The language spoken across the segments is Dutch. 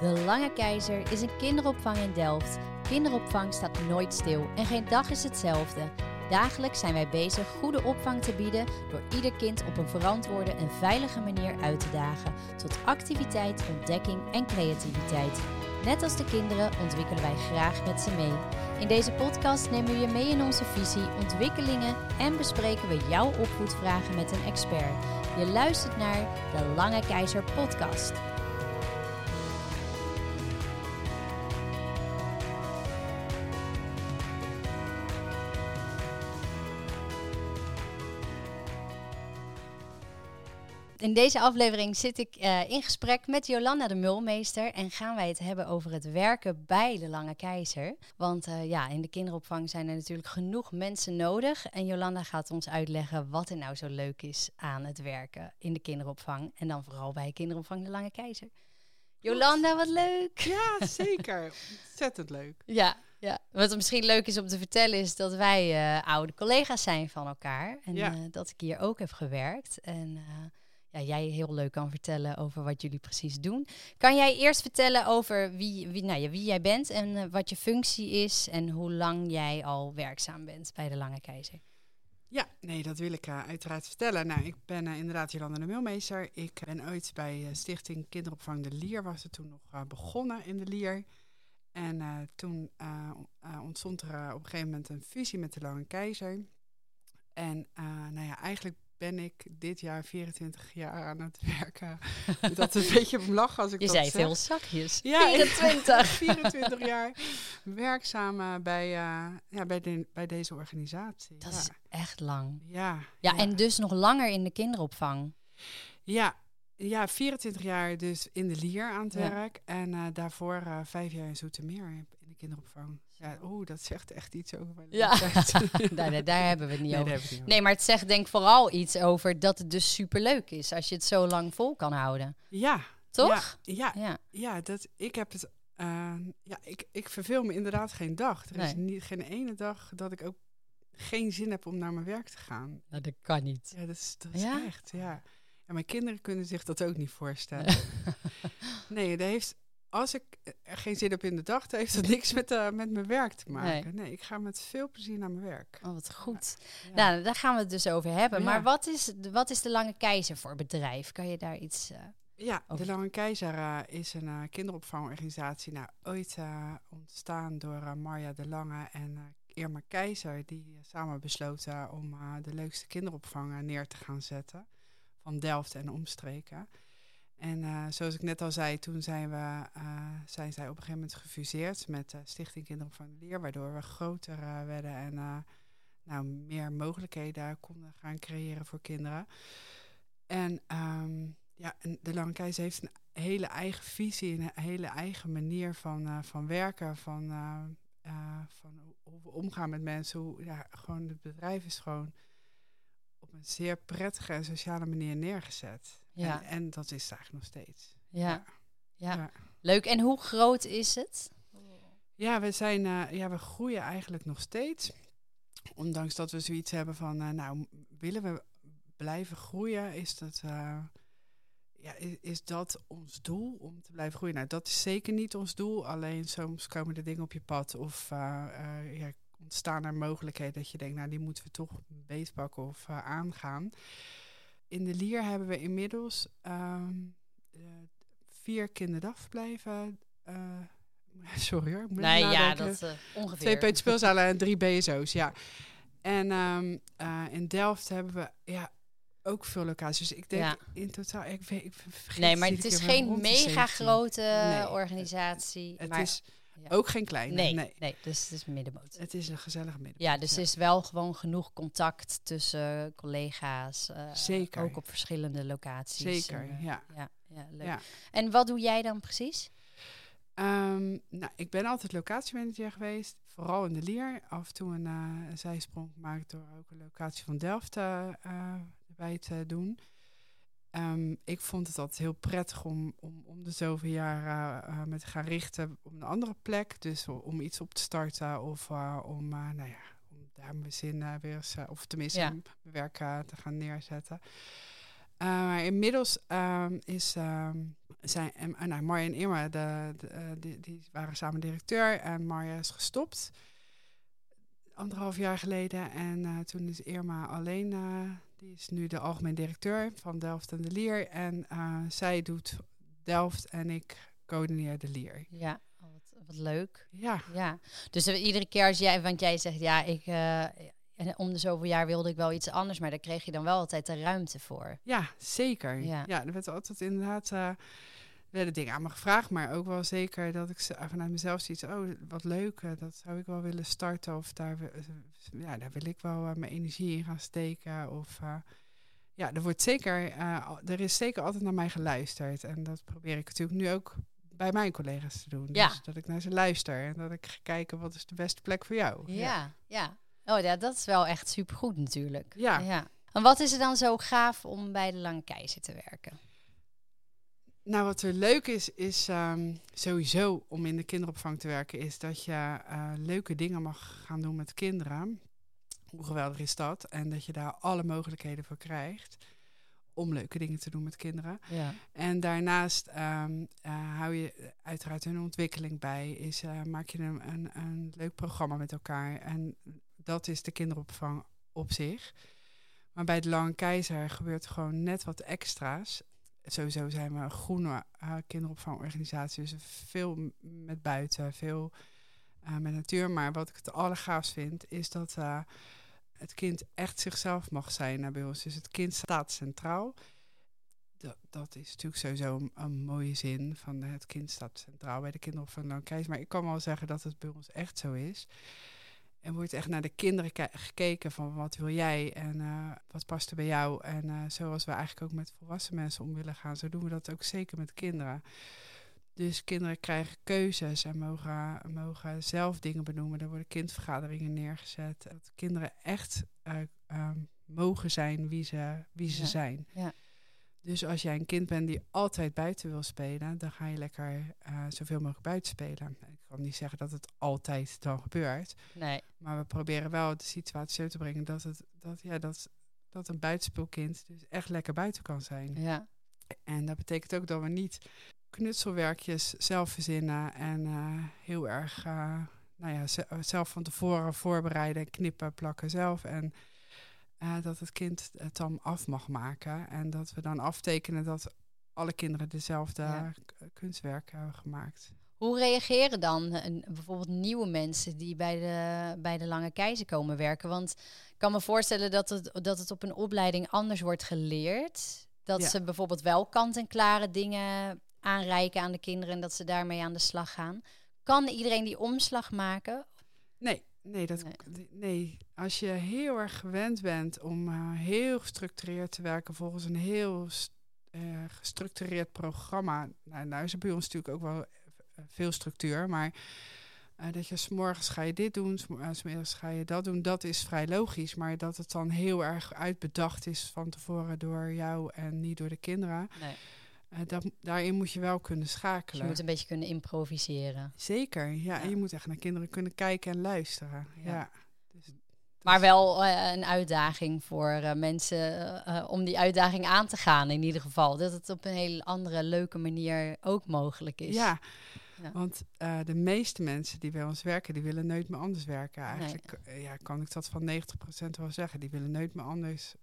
De Lange Keizer is een kinderopvang in Delft. Kinderopvang staat nooit stil en geen dag is hetzelfde. Dagelijks zijn wij bezig goede opvang te bieden door ieder kind op een verantwoorde en veilige manier uit te dagen, tot activiteit, ontdekking en creativiteit. Net als de kinderen ontwikkelen wij graag met ze mee. In deze podcast nemen we je mee in onze visie, ontwikkelingen en bespreken we jouw opvoedvragen met een expert. Je luistert naar de Lange Keizer podcast. In deze aflevering zit ik uh, in gesprek met Jolanda de Mulmeester en gaan wij het hebben over het werken bij de Lange Keizer. Want uh, ja, in de kinderopvang zijn er natuurlijk genoeg mensen nodig. En Jolanda gaat ons uitleggen wat er nou zo leuk is aan het werken in de kinderopvang. En dan vooral bij kinderopvang de Lange Keizer. Jolanda, wat leuk! Ja, zeker. Ontzettend leuk. Ja, ja, wat misschien leuk is om te vertellen is dat wij uh, oude collega's zijn van elkaar. En ja. dat ik hier ook heb gewerkt. En ja, jij heel leuk kan vertellen over wat jullie precies doen. Kan jij eerst vertellen over wie, wie, nou wie jij bent en uh, wat je functie is en hoe lang jij al werkzaam bent bij de Lange Keizer? Ja, nee, dat wil ik uh, uiteraard vertellen. Nou, ik ben uh, inderdaad Jolanda de Milmeester. Ik ben ooit bij Stichting Kinderopvang de Lier, was het toen nog begonnen in de Lier. En toen ontstond er op een gegeven moment een fusie met de Lange Keizer. En nou ja, eigenlijk ben ik dit jaar 24 jaar aan het werken. dat is een beetje op lachen als ik Je dat zei zeg. veel zakjes. Ja, 24. 24 jaar werkzaam uh, bij, uh, ja, bij, de, bij deze organisatie. Dat ja. is echt lang. Ja, ja. Ja, en dus nog langer in de kinderopvang. Ja, ja, 24 jaar dus in de Lier aan het werk. En uh, daarvoor vijf jaar in Zoetermeer in de kinderopvang. Ja, oeh, dat zegt echt iets over mijn ja. daar, daar, hebben we het niet nee, over. Niet nee, maar het zegt denk vooral iets over dat het dus superleuk is als je het zo lang vol kan houden. Ja. Toch? Ja, ja, ja. ja dat, ik heb het... Uh, ja, ik, ik verveel me inderdaad geen dag. Er is niet, geen ene dag dat ik ook geen zin heb om naar mijn werk te gaan. Nou, dat kan niet. Ja, dat is, dat is echt, ja. En mijn kinderen kunnen zich dat ook niet voorstellen. nee, dat heeft als ik er geen zin heb in de dag, dan heeft dat niks met, uh, met mijn werk te maken. Nee. nee. ik ga met veel plezier naar mijn werk. Oh, wat goed. Ja. Nou, daar gaan we het dus over hebben. Ja. Maar wat is, wat is de Lange Keizer voor bedrijf? Kan je daar iets uh, Ja, over? de Lange Keizer uh, is een kinderopvangorganisatie. Nou, ooit ontstaan door Marja de Lange en Irma Keizer. Die samen besloten om de leukste kinderopvang neer te gaan zetten. Van Delft en omstreken. En uh, zoals ik net al zei, toen zijn, we, uh, zijn zij op een gegeven moment gefuseerd met uh, Stichting Kinderen van de Leer, waardoor we groter werden en nou, meer mogelijkheden konden gaan creëren voor kinderen. En um, ja, de Lange Keizer heeft een hele eigen visie, een hele eigen manier van, van werken, van, van hoe we omgaan met mensen. Hoe, ja, gewoon het bedrijf is gewoon op een zeer prettige en sociale manier neergezet. Ja. En, en, dat is eigenlijk nog steeds. Ja. Ja. ja. ja. Leuk. En hoe groot is het? Ja, we zijn, uh, ja, we groeien eigenlijk nog steeds. Ondanks dat we zoiets hebben van, uh, nou, willen we blijven groeien? Is dat, uh, ja, is, is, dat ons doel om te blijven groeien? Nou, dat is zeker niet ons doel. Alleen soms komen er dingen op je pad of ja, ontstaan er mogelijkheden dat je denkt, nou, die moeten we toch beetpakken of aangaan in de Lier hebben we inmiddels um, vier kinderdagverblijven. Uh, sorry hoor. Nee, ja, dat uh, ongeveer. Twee peuterspeelzalen en drie BSO's, ja. En um, in Delft hebben we ja, ook veel locaties. Dus ik denk ja. in totaal, ik weet, ik Nee, maar het is geen mega grote nee, organisatie. Het maar is ja. ook geen kleine. Nee, nee, nee. dus het is middenmoot. Het is een gezellige middenmoot. Ja, dus er is wel gewoon genoeg contact tussen collega's. Uh, Zeker. Ook op verschillende locaties. Zeker, en, uh, ja. ja. Ja, leuk. En wat doe jij dan precies? Um, nou, ik ben altijd locatiemanager geweest, vooral in de Lier. Af en toe een, uh, een zijsprong gemaakt door ook een locatie van Delft erbij te doen. Um, ik vond het altijd heel prettig om, om, om de zoveel jaar uh, me te gaan richten op een andere plek. Dus om iets op te starten of uh, om, uh, nou ja, om daar mijn zin weer eens, of tenminste Ja. mijn werk te gaan neerzetten. maar inmiddels um, is, um, zijn, nou, Marja en Irma, de, de, eh, die, die waren samen directeur en Marja is gestopt anderhalf jaar geleden. En uh, toen is Irma alleen, uh, die is nu de algemeen directeur van Delft en de Lier. En uh, zij doet Delft en ik coördineer de Lier. Ja, oh, wat, wat leuk. Ja. ja. Dus iedere keer als jij, want jij zegt ja, ik. En om de zoveel jaar wilde ik wel iets anders, maar daar kreeg je dan wel altijd de ruimte voor. Ja, zeker. Ja, ja er werd altijd inderdaad werden dingen aan me gevraagd, maar ook wel zeker dat ik vanuit mezelf zie, oh, wat leuk, eh, dat zou ik wel willen starten. Of daar, ja, daar wil ik wel uh, mijn energie in gaan steken. Of uh, ja, er wordt zeker, er is zeker altijd naar mij geluisterd. En dat probeer ik natuurlijk nu ook bij mijn collega's te doen. Ja. Dus dat ik naar ze luister en dat ik ga kijken wat is de beste plek voor jou. Ja, ja. Oh ja, dat is wel echt supergoed natuurlijk. Ja. ja. En wat is er dan zo gaaf om bij de Lange Keizer te werken? Nou, wat er leuk is, is um, sowieso om in de kinderopvang te werken, is dat je uh, leuke dingen mag gaan doen met kinderen. Hoe geweldig is dat? En dat je daar alle mogelijkheden voor krijgt om leuke dingen te doen met kinderen. Ja. En daarnaast um, uh, hou je uiteraard hun ontwikkeling bij. Is, uh, maak je een, een, een leuk programma met elkaar. En dat is de kinderopvang op zich. Maar bij de Lange Keizer gebeurt gewoon net wat extra's sowieso zijn we een groene uh, kinderopvangorganisatie. Dus veel met buiten, veel uh, met natuur. Maar wat ik het allergaafst vind, is dat uh, het kind echt zichzelf mag zijn bij ons. Dus het kind staat centraal. Dat, dat is natuurlijk sowieso een, mooie zin van het kind staat centraal bij de kinderopvang. Maar ik kan wel zeggen dat het bij ons echt zo is. En wordt echt naar de kinderen gekeken van wat wil jij en uh, wat past er bij jou. En uh, zoals we eigenlijk ook met volwassen mensen om willen gaan, zo doen we dat ook zeker met kinderen. Dus kinderen krijgen keuzes en mogen, mogen zelf dingen benoemen. Er worden kindvergaderingen neergezet. Dat kinderen echt uh, mogen zijn wie ze, wie ze ja. zijn. Ja. Dus als jij een kind bent die altijd buiten wil spelen, dan ga je lekker uh, zoveel mogelijk buiten spelen. Ik kan niet zeggen dat het altijd dan gebeurt. Nee. Maar we proberen wel de situatie zo te brengen dat, het, dat, ja, dat, dat een buitenspeelkind dus echt lekker buiten kan zijn. Ja. En dat betekent ook dat we niet knutselwerkjes zelf verzinnen en uh, heel erg uh, nou ja, zelf van tevoren voorbereiden, knippen, plakken zelf. En uh, dat het kind het dan af mag maken. En dat we dan aftekenen dat alle kinderen dezelfde Ja. kunstwerk hebben gemaakt. Hoe reageren dan eh, bijvoorbeeld nieuwe mensen die bij de, bij de Lange Keizer komen werken? Want ik kan me voorstellen dat het, dat het op een opleiding anders wordt geleerd. Dat Ja. ze bijvoorbeeld wel kant-en-klare dingen aanreiken aan de kinderen en dat ze daarmee aan de slag gaan. Kan iedereen die omslag maken? Nee, nee, dat, Nee. Als je heel erg gewend bent om eh, heel gestructureerd te werken volgens een heel eh, gestructureerd programma. Nou, nou is er bij ons natuurlijk ook wel veel structuur, maar eh, dat je s'morgens ga je dit doen, s'mo- eh, s'middags ga je dat doen, dat is vrij logisch. Maar dat het dan heel erg uitbedacht is van tevoren door jou en niet door de kinderen. Nee. eh, dat, daarin moet je wel kunnen Dus je schakelen. moet een beetje kunnen improviseren. Zeker, ja, Ja. En je moet echt naar kinderen kunnen kijken en luisteren. Ja. Ja. Dus, Maar wel eh, een uitdaging voor eh, mensen eh, om die uitdaging aan te gaan in ieder geval. Dat het op een hele andere, leuke manier ook mogelijk is. Ja, Ja. want de meeste mensen die bij ons werken, die willen nooit meer anders werken. Eigenlijk ja, kan ik dat van 90% wel zeggen. Die willen nooit meer anders.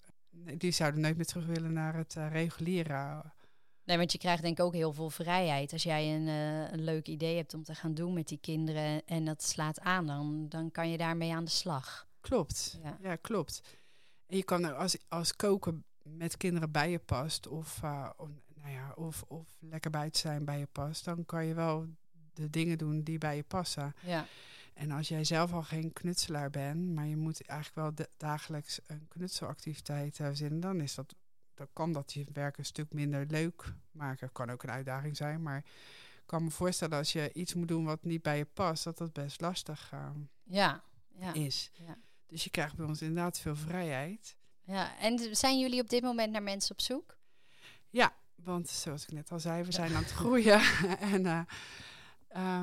Die zouden nooit meer terug willen naar het reguliere. Nee, want je krijgt denk ik ook heel veel vrijheid. Als jij een, een leuk idee hebt om te gaan doen met die kinderen en dat slaat aan, dan, dan kan je daarmee aan de slag. Klopt. Ja. Ja, klopt. En je kan er als, als koken met kinderen bij je past, of, eh, of, nou ja, of, of lekker buiten zijn bij je past, dan kan je wel de dingen doen die bij je passen. Ja, En als jij zelf al geen knutselaar bent, maar je moet eigenlijk wel da- dagelijks een knutselactiviteit verzinnen, dan is dat, dan kan dat je werk een stuk minder leuk maken. Kan ook een uitdaging zijn, maar ik kan me voorstellen als je iets moet doen wat niet bij je past, dat dat best lastig uh, ja, ja. is. Ja. Dus je krijgt bij ons inderdaad veel vrijheid. ja. En zijn jullie op dit moment naar mensen op zoek? Ja, want zoals ik net al zei, we zijn aan het groeien. en uh,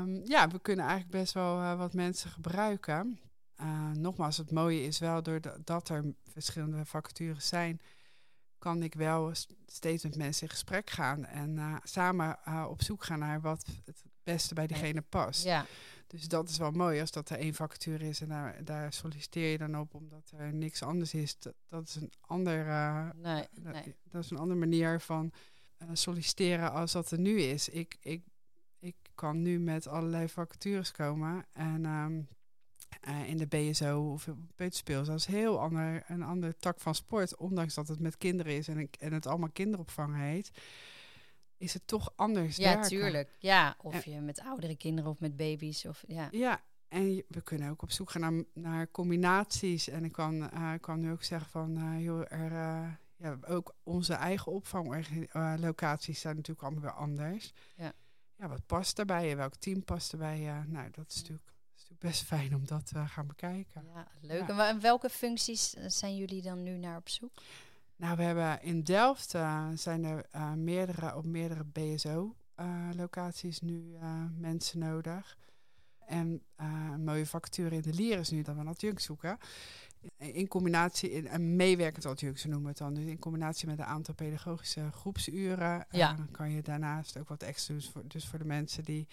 um, ja, we kunnen eigenlijk best wel uh, wat mensen gebruiken. Uh, nogmaals, het mooie is wel doordat er verschillende vacatures zijn, kan ik wel steeds met mensen in gesprek gaan en samen op zoek gaan naar wat het beste bij diegene past. Ja. Dus dat is wel mooi als dat er één vacature is en daar, daar solliciteer je dan op omdat er niks anders is. Dat, dat is een andere, nee, nee. Dat is een andere manier van solliciteren als dat er nu is. Ik, ik ik kan nu met allerlei vacatures komen. En ehm, eh, in de BSO of peuterspeel. Dat is heel ander, een andere tak van sport. Ondanks dat het met kinderen is en, ik, en het allemaal kinderopvang heet. Is het toch anders Ja, tuurlijk. Ja, of je met oudere kinderen of met baby's. Of, ja. ja, en we kunnen ook op zoek gaan naar, naar combinaties. En ik kan, uh, kan nu ook zeggen van, uh, joh, er, ja, ook onze eigen opvanglocaties zijn natuurlijk allemaal weer anders. Ja ja, wat past daarbij en welk team past erbij. Nou, dat is natuurlijk, is natuurlijk best fijn om dat te uh, gaan bekijken. Ja, leuk. En welke functies eh, zijn jullie dan nu naar op zoek? Nou, we hebben in Delft uh, zijn er uh, meerdere op meerdere BSO-locaties nu mensen nodig. En een mooie vacature in de Lier is nu dat we een adjunct zoeken in combinatie, in, en meewerkend adjunct, noemen we het dan. Dus in combinatie met een aantal pedagogische groepsuren. Ja. Uh, kan je daarnaast ook wat extra doen. Voor, dus voor de mensen die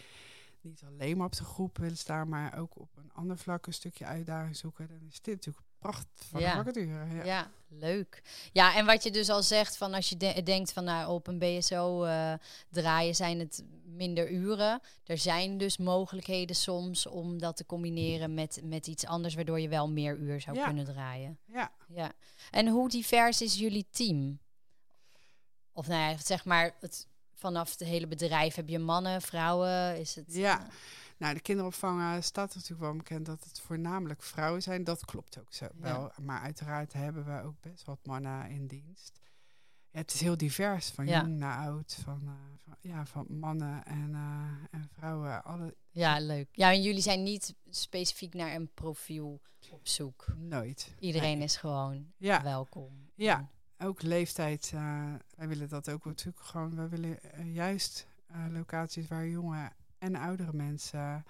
niet alleen maar op de groep willen staan, maar ook op een ander vlak een stukje uitdaging zoeken. Dan is dit natuurlijk pracht van ja. de vacature. Ja. ja. leuk. Ja, en wat je dus al zegt, van als je denkt van nou op een BSO uh, eh, draaien zijn het minder uren. Er zijn dus mogelijkheden soms om dat te combineren met, met iets anders, waardoor je wel meer uur zou kunnen draaien. Ja. ja. En hoe divers is jullie team? Of nou ja, zeg maar, het, vanaf het hele bedrijf heb je mannen, vrouwen? Is het, ja. Nou, de kinderopvang staat natuurlijk wel bekend dat het voornamelijk vrouwen zijn. Dat klopt ook zo wel. Maar uiteraard hebben we ook best wat mannen in dienst. Ja, het is heel divers, van jong naar oud, van, uh, van, ja, van mannen en, uh, en vrouwen. Alle... Ja, leuk. Ja, en jullie zijn niet specifiek naar een profiel op zoek. Nooit. Iedereen nee. is gewoon ja. welkom. Ja, ook leeftijd. Uh, wij willen dat ook natuurlijk gewoon. We willen juist locaties waar jonge en oudere mensen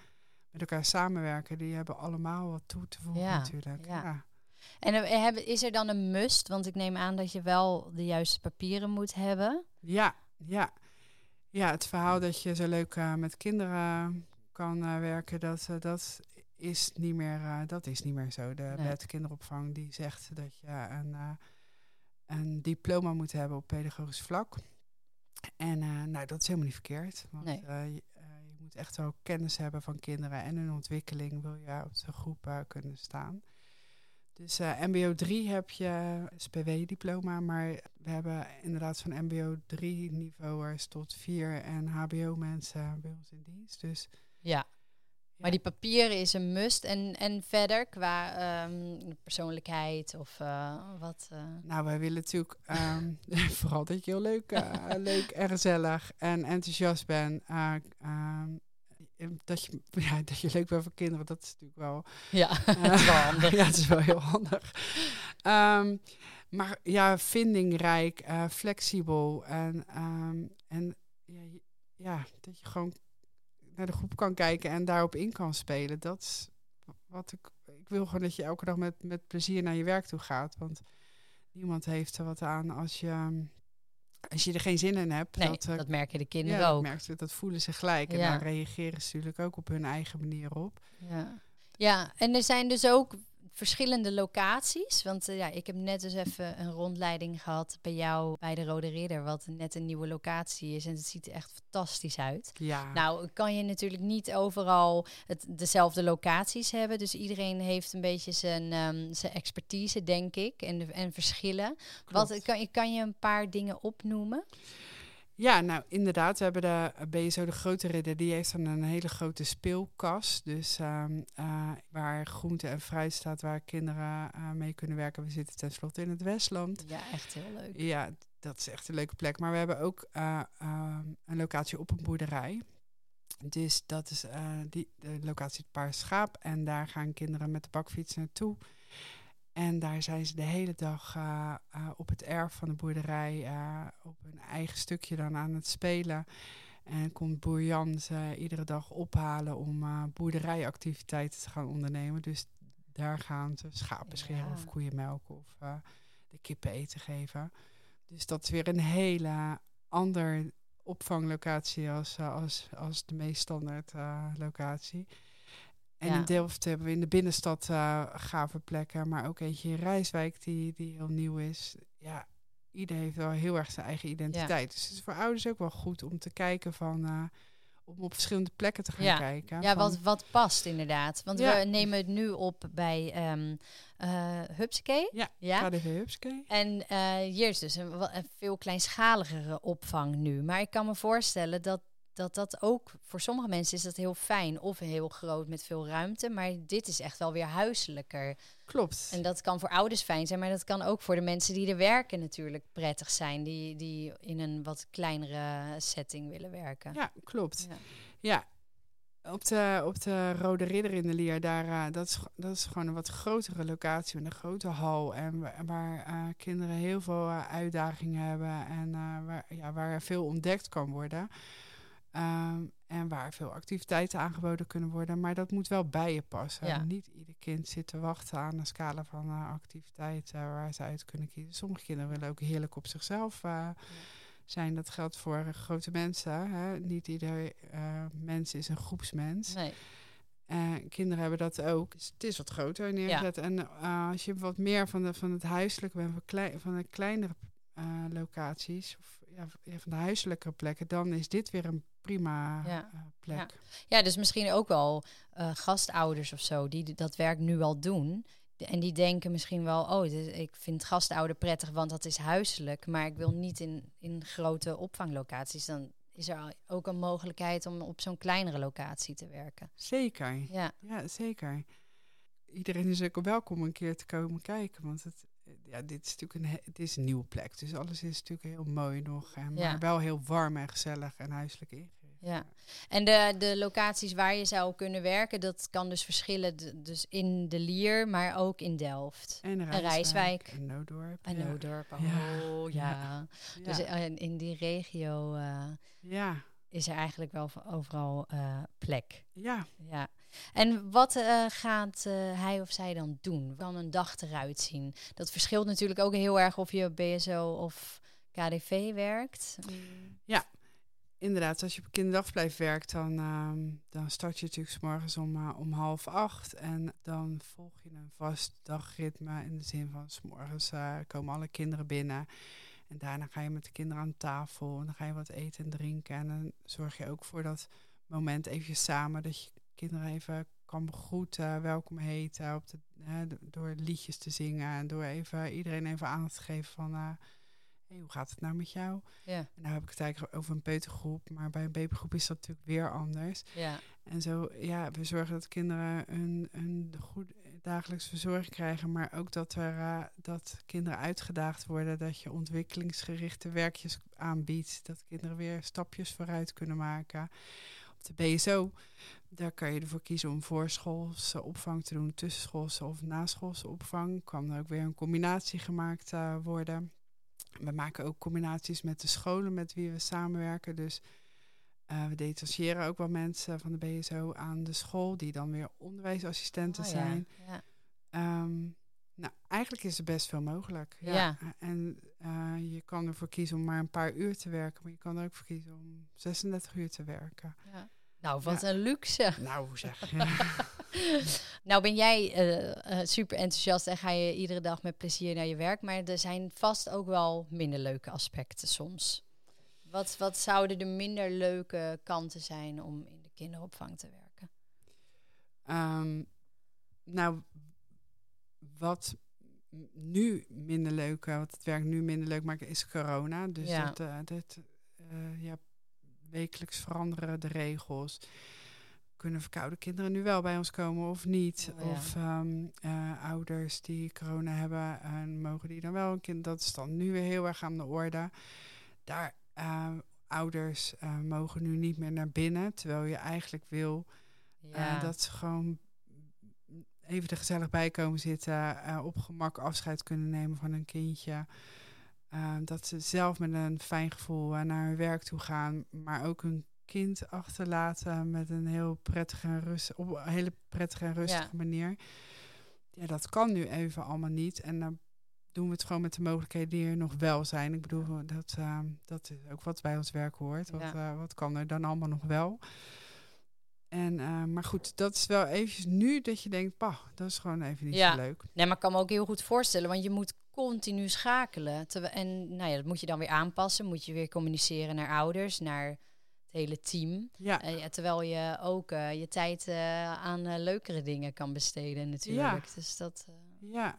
met elkaar samenwerken. Die hebben allemaal wat toe te voegen ja, natuurlijk. Ja. ja. En is er dan een must? Want ik neem aan dat je wel de juiste papieren moet hebben. Ja, ja. Ja, het verhaal dat je zo leuk met kinderen kan werken, dat, dat, is niet meer, dat is niet meer zo. De nee. wet kinderopvang die zegt dat je een, een diploma moet hebben op pedagogisch vlak. En nou, dat is helemaal niet verkeerd. Want nee. je, je, moet echt wel kennis hebben van kinderen en hun ontwikkeling wil je op de groep kunnen staan. Dus MBO 3 heb je SPW-diploma, maar we hebben inderdaad van MBO 3 niveauers tot 4 en HBO-mensen bij ons in dienst. Dus ja. Maar die papieren is een must. En, en verder qua um, persoonlijkheid of uh, wat? Uh... Nou, wij willen natuurlijk um, vooral dat je heel leuk, uh, leuk en gezellig en enthousiast bent. Um, dat je, ja, dat je leuk bent voor kinderen, dat is natuurlijk wel... Ja, uh, is wel handig. ja, het is wel heel handig. Maar ja, vindingrijk, flexibel en, en ja, ja, dat je gewoon naar de groep kan kijken en daarop in kan spelen. Dat is wat ik... Ik wil gewoon dat je elke dag met, met plezier naar je werk toe gaat, want niemand heeft er wat aan als je als je er geen zin in hebt. Nee, dat, dat merken de kinderen ja, ook. Dat, dat voelen ze gelijk. En Ja. daar reageren ze natuurlijk ook op hun eigen manier op. Ja. ja, en er zijn dus ook verschillende locaties. Want eh, ja, ik heb net dus even een rondleiding gehad bij jou bij de Rode Ridder, wat net een nieuwe locatie is. En het ziet er echt fantastisch uit. Ja. Nou, kan je natuurlijk niet overal het, dezelfde locaties hebben. Dus iedereen heeft een beetje zijn, ehm, zijn expertise, denk ik, en, en verschillen. Klopt. Wat, kan, je- kan je een paar dingen opnoemen? Ja, nou inderdaad. We hebben de BSO, de grote ridder, die heeft dan een hele grote speelkas. Dus ehm, eh, waar groente en fruit staat, waar kinderen eh, mee kunnen werken. We zitten tenslotte in het Westland. Ja, echt heel leuk. Ja, dat is echt een leuke plek. Maar we hebben ook eh, ehm, een locatie op een boerderij. Dus dat is eh, die, de locatie het Paar Schaap. En daar gaan kinderen met de bakfiets naartoe. En daar zijn ze de hele dag eh, eh, op het erf van de boerderij eh, op hun eigen stukje dan aan het spelen. En komt boer Jan ze iedere dag ophalen om boerderijactiviteiten te gaan ondernemen. Dus daar gaan ze schapen scheren Ja. of koeien melken of de kippen eten geven. Dus dat is weer een hele ander opvanglocatie als, als, als de meest standaard locatie. En Ja. in Delft hebben we in de binnenstad eh, gave plekken, maar ook eentje in Rijswijk die, die heel nieuw is. Ja, ieder heeft wel heel erg zijn eigen identiteit. Dus het is voor ouders ook wel goed om te kijken van, eh, om op verschillende plekken te gaan Ja. kijken. Ja, van- wat, wat past inderdaad. Want Ja. we nemen het nu op bij Hupsakee. Ja, ja. KDV Hupske. En eh, hier is dus een, een veel kleinschaligere opvang nu. Maar ik kan me voorstellen dat, dat dat ook voor sommige mensen is dat heel fijn of heel groot met veel ruimte. Maar dit is echt wel weer huiselijker. Klopt. En dat kan voor ouders fijn zijn, maar dat kan ook voor de mensen die er werken natuurlijk prettig zijn. Die, die in een wat kleinere setting willen werken. Ja, klopt. Ja. Ja, op de, op de Rode Ridder in de Lier, daar, eh, dat, is, dat is gewoon een wat grotere locatie met een grote hal. En wa- waar eh, kinderen heel veel eh, uitdagingen hebben en waar, ja, waar veel ontdekt kan worden. Ehm, en waar veel activiteiten aangeboden kunnen worden. Maar dat moet wel bij je passen. Ja. Niet ieder kind zit te wachten aan een scala van eh, activiteiten waar ze uit kunnen kiezen. Sommige kinderen willen ook heerlijk op zichzelf eh, zijn. Dat geldt voor grote mensen. Hè? Niet ieder eh, mens is een groepsmens. Nee. Kinderen hebben dat ook. Dus het is wat groter neergezet. En eh, als je wat meer van, de, van het huiselijke bent, van, klei- van de kleinere locaties, of ja, ja, van de huiselijke plekken, dan is dit weer een prima Ja. eh, plek. Ja, dus misschien ook wel eh, gastouders of zo die dat werk nu al doen. En die denken misschien wel, oh, ik vind gastouder prettig, want dat is huiselijk. Maar ik wil niet in, in grote opvanglocaties. Dan is er ook een mogelijkheid om op zo'n kleinere locatie te werken. Zeker. Ja, Ja, zeker. Iedereen is ook welkom een keer te komen kijken. Want het, ja, dit is natuurlijk een, he- het is een nieuwe plek. Dus alles is natuurlijk heel mooi nog. En, Ja. Maar wel heel warm en gezellig en huiselijk ingericht. ja. En de, de locaties waar je zou kunnen werken, dat kan dus verschillen. Dus in de Lier, maar ook in Delft. En Rijswijk. Rijswijk. En Noodorp. En ja. Noodorp. Oh, Ja. Dus eh, in die regio eh, ja. is er eigenlijk wel overal eh, plek. Ja. Ja. En wat eh, gaat eh, hij of zij dan doen? Kan een dag eruit zien? Dat verschilt natuurlijk ook heel erg of je op BSO of KDV werkt. Inderdaad, als je op kinderdagverblijf werkt, dan, ehm, dan start je natuurlijk 's morgens om, eh, om half acht. En dan volg je een vast dagritme in de zin van 's morgens komen alle kinderen binnen. En daarna ga je met de kinderen aan tafel en dan ga je wat eten en drinken. En dan zorg je ook voor dat moment even samen, dat je kinderen even kan begroeten, welkom heten, op de, hè, door liedjes te zingen. En door even, iedereen even aandacht te geven van, eh, hey, hoe gaat het nou met jou? Ja. En nou heb ik het eigenlijk over een peutergroep, maar bij een babygroep is dat natuurlijk weer anders. Ja. En zo, ja, we zorgen dat kinderen een, een goede dagelijkse verzorging krijgen, maar ook dat, er, eh, dat kinderen uitgedaagd worden, dat je ontwikkelingsgerichte werkjes aanbiedt, dat kinderen weer stapjes vooruit kunnen maken. Op de BSO, daar kan je ervoor kiezen om voorschoolse opvang te doen, tussenschoolse of naschoolse opvang. Kan er ook weer een combinatie gemaakt eh, worden. We maken ook combinaties met de scholen met wie we samenwerken. Dus eh, we detacheren ook wel mensen van de BSO aan de school, die dan weer onderwijsassistenten Oh, ja. zijn. Ja. Ehm, nou, eigenlijk is er best veel mogelijk. Ja. Ja. En eh, je kan ervoor kiezen om maar een paar uur te werken, maar je kan er ook voor kiezen om 36 uur te werken. Ja. Nou, wat Ja. een luxe. Nou, zeg. Ja. Nou ben jij eh, eh, super enthousiast en ga je iedere dag met plezier naar je werk. Maar er zijn vast ook wel minder leuke aspecten soms. Wat, wat zouden de minder leuke kanten zijn om in de kinderopvang te werken? Ehm, nou, wat nu minder leuk, wat het werk nu minder leuk maakt, is corona. Dus Ja. dat, eh, dat ja, wekelijks veranderen de regels. Kunnen verkoude kinderen nu wel bij ons komen of niet? Oh, ja. Of ehm, eh, ouders die corona hebben, en mogen die dan wel een kind? Dat is dan nu weer heel erg aan de orde. Daar, eh, ouders eh, mogen nu niet meer naar binnen, terwijl je eigenlijk wil eh, dat ze gewoon even er gezellig bij komen zitten, op gemak afscheid kunnen nemen van een kindje. Eh, dat ze zelf met een fijn gevoel eh, naar hun werk toe gaan, maar ook hun kind achterlaten met een heel prettige en rust, op een hele prettige en rustige Ja. manier. Ja, dat kan nu even allemaal niet. En dan doen we het gewoon met de mogelijkheden die er nog wel zijn. Ik bedoel, dat, ehm, dat is ook wat bij ons werk hoort. Wat, Ja. eh, wat kan er dan allemaal nog wel? En, eh, maar goed, dat is wel eventjes nu dat je denkt, pah, dat is gewoon even niet Ja. zo leuk. Nee, maar ik kan me ook heel goed voorstellen, want je moet continu schakelen. En nou ja, dat moet je dan weer aanpassen. Moet je weer communiceren naar ouders, naar het hele team. Ja, Eh, ja, terwijl je ook eh, je tijd eh, aan leukere dingen kan besteden natuurlijk. Dus dat... ja. ja.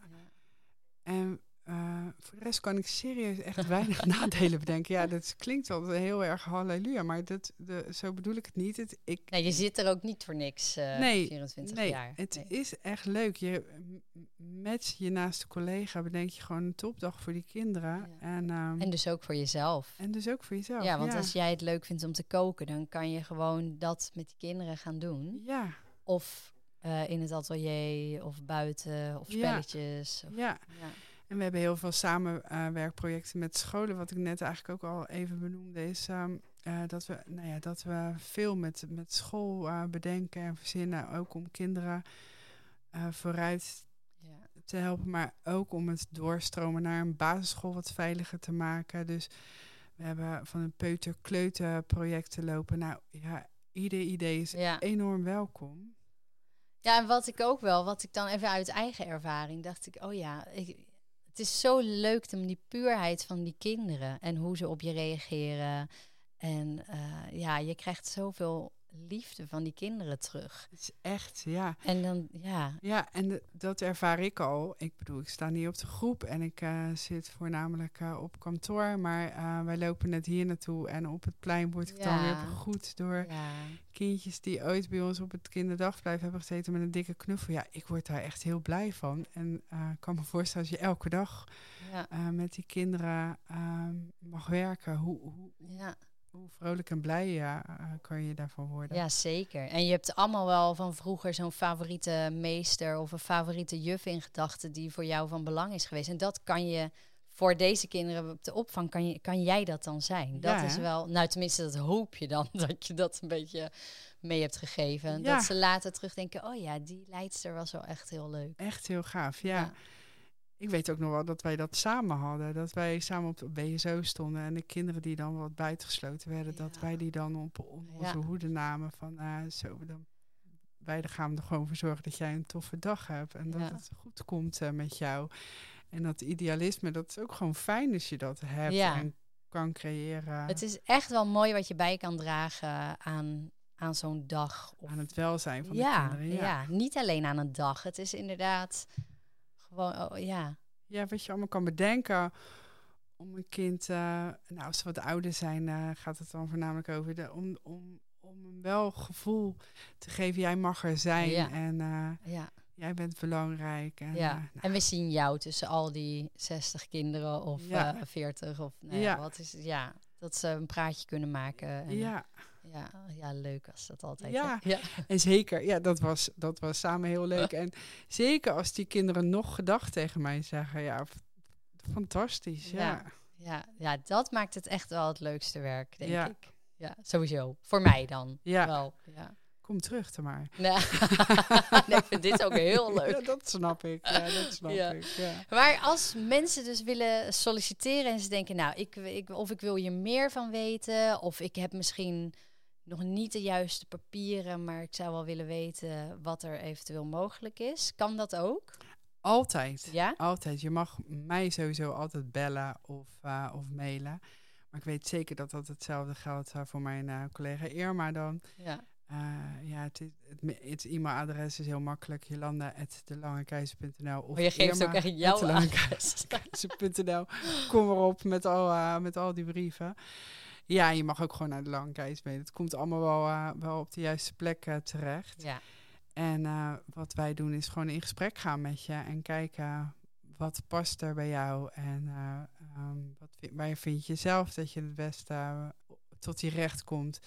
En eh, voor de rest kan ik serieus echt weinig nadelen bedenken. Ja, dat klinkt wel heel erg halleluja, maar dat, de, zo bedoel ik het niet. Het, ik, Nee, je zit er ook niet voor niks eh Nee, 24 nee, jaar. het Nee. is echt leuk. Je, met je naaste collega bedenk je gewoon een topdag voor die kinderen. Ja. En, ehm, En dus ook voor jezelf. en dus ook voor jezelf. ja, want als jij het leuk vindt om te koken, dan kan je gewoon dat met die kinderen gaan doen. Ja, Of eh, in het atelier, of buiten, of Ja. spelletjes. Of, ja. En we hebben heel veel samenwerkprojecten met scholen. Wat ik net eigenlijk ook al even benoemde, is ehm, eh, dat, we, nou ja, dat we veel met, met school eh, bedenken en verzinnen. Ook om kinderen eh, vooruit Ja. te helpen, maar ook om het doorstromen naar een basisschool wat veiliger te maken. Dus we hebben van een peuter-kleuter projecten lopen. Nou ja, ieder idee is Ja. enorm welkom. ja, en wat ik ook wel, wat ik dan even uit eigen ervaring dacht ik, oh ja, ik, het is zo leuk om die puurheid van die kinderen en hoe ze op je reageren. En eh, ja, je krijgt zoveel liefde van die kinderen terug. Het is echt, ja. En dan, ja, Ja, en de- dat ervaar ik al. Ik bedoel, ik sta niet op de groep en ik eh, zit voornamelijk eh, op kantoor. Maar eh, wij lopen net hier naartoe en op het plein word ik dan weer begroet door ja, kindjes die ooit bij ons op het kinderdagverblijf hebben gezeten met een dikke knuffel. Ja, ik word daar echt heel blij van. En ik kan me voorstellen als je elke dag ja, met die kinderen ehm, mag werken, hoe, hoe, ja. Hoe vrolijk en blij ja, eh, kan je daarvan worden. Ja, zeker. En je hebt allemaal wel van vroeger zo'n favoriete meester of een favoriete juf in gedachten die voor jou van belang is geweest. En dat kan je voor deze kinderen op de opvang, kan, je, kan jij dat dan zijn? Dat Ja, is wel, nou tenminste, dat hoop je dan, dat je dat een beetje mee hebt gegeven. Ja. Dat ze later terugdenken, oh ja, die leidster was wel echt heel leuk. Echt heel gaaf, ja. Ik weet ook nog wel dat wij dat samen hadden. Dat wij samen op de BSO stonden en de kinderen die dan wat buitengesloten werden, dat wij die dan op, onze Ja. hoede namen van eh, zo, dan, wij gaan er gewoon voor zorgen dat jij een toffe dag hebt en dat Ja. het goed komt eh, met jou. En dat idealisme, dat is ook gewoon fijn als je dat hebt en kan creëren Het is echt wel mooi wat je bij kan dragen aan, aan zo'n dag. Of aan het welzijn van de kinderen. ja. Ja. niet alleen aan een dag. Het is inderdaad gewoon, oh, ja. ja, wat je allemaal kan bedenken om een kind, eh, nou als ze wat ouder zijn, eh, gaat het dan voornamelijk over de, om, om, om een wel gevoel te geven, jij mag er zijn Ja. en eh, ja. jij bent belangrijk. En, Ja, eh, nou, en we zien jou tussen al die 60 kinderen of Ja. eh 40 of nou ja, Ja. wat is ja, dat ze een praatje kunnen maken. En, ja, ja, ja, leuk als dat altijd. Ja. ja. en zeker, ja, dat was, dat was samen heel leuk. En zeker als die kinderen nog gedacht tegen mij zeggen, ja, fantastisch, ja. Ja. Ja, ja, dat maakt het echt wel het leukste werk, denk Ja. ik. Ja, sowieso. Voor mij dan. Ja. Wel, ja. Kom terug dan maar. Nee. nee, ik vind dit ook heel leuk. Ja, dat snap ik, ja, dat snap Ja. ik, ja. Maar als mensen dus willen solliciteren en ze denken, nou, ik, ik, of ik wil hier meer van weten, of ik heb misschien nog niet de juiste papieren, maar ik zou wel willen weten wat er eventueel mogelijk is. Kan dat ook? Altijd. Ja? Altijd. Je mag mij sowieso altijd bellen of, eh, of mailen. Maar ik weet zeker dat dat hetzelfde geldt eh, voor mijn eh, collega Irma dan. Ja. Ja, het, is- het, het e-mailadres is heel makkelijk. Jolanda.delangekeizer.nl of Maar je geeft ook echt jouw adres. Kom erop met al, met al die brieven. Ja, je mag ook gewoon naar de Lange mee. Het komt allemaal wel, eh, wel op de juiste plek eh, terecht. Ja. En eh, wat wij doen is gewoon in gesprek gaan met je en kijken wat past er bij jou en eh, ehm, wat, vi- waar vind je zelf dat je het beste tot je recht komt.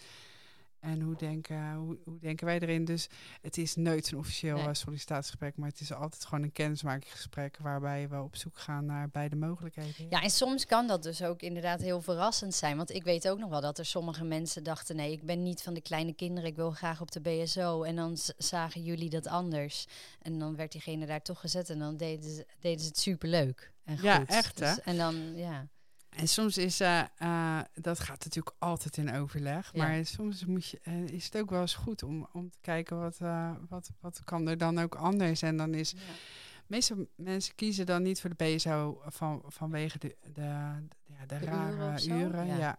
En hoe denken, hoe, hoe denken wij erin? Dus het is nooit een officieel Nee. eh, sollicitatiegesprek, maar het is altijd gewoon een kennismakingsgesprek waarbij we op zoek gaan naar beide mogelijkheden. Ja, en soms kan dat dus ook inderdaad heel verrassend zijn. Want ik weet ook nog wel dat er sommige mensen dachten: nee, ik ben niet van de kleine kinderen, ik wil graag op de BSO. En dan zagen jullie dat anders. En dan werd diegene daar toch gezet en dan deden ze, deden ze het superleuk. En Ja, goed. echt, hè? Dus- en dan, ja. En soms is eh, eh, dat gaat natuurlijk altijd in overleg. Ja. Maar soms moet je, eh, is het ook wel eens goed om, om te kijken wat, wat, wat kan er dan ook anders. En dan is meestal mensen kiezen dan niet voor de BSO van, vanwege de, de, de, ja, de, De rare uren? Ja. Ja.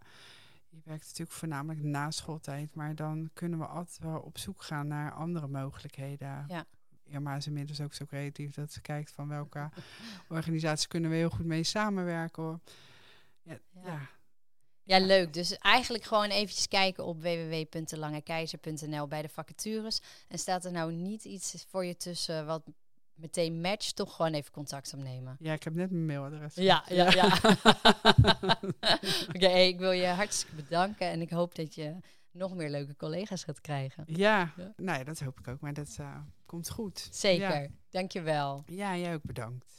Je werkt natuurlijk voornamelijk na schooltijd, maar dan kunnen we altijd wel op zoek gaan naar andere mogelijkheden. Ja. Irma is inmiddels ook zo creatief dat ze kijkt van welke organisaties kunnen we heel goed mee samenwerken. Hoor. Ja, Ja. ja. Leuk. Dus eigenlijk gewoon eventjes kijken op www.langekeizer.nl bij de vacatures. En staat er nou niet iets voor je tussen wat meteen matcht, toch gewoon even contact opnemen. Ja, ik heb net mijn mailadres. Ja, ja, ja. Oké, hey, ik wil je hartstikke bedanken en ik hoop dat je nog meer leuke collega's gaat krijgen. Ja, Ja. nou ja, dat hoop ik ook, maar dat eh, komt goed. Zeker. Ja. Dankjewel. ja, jij ook bedankt.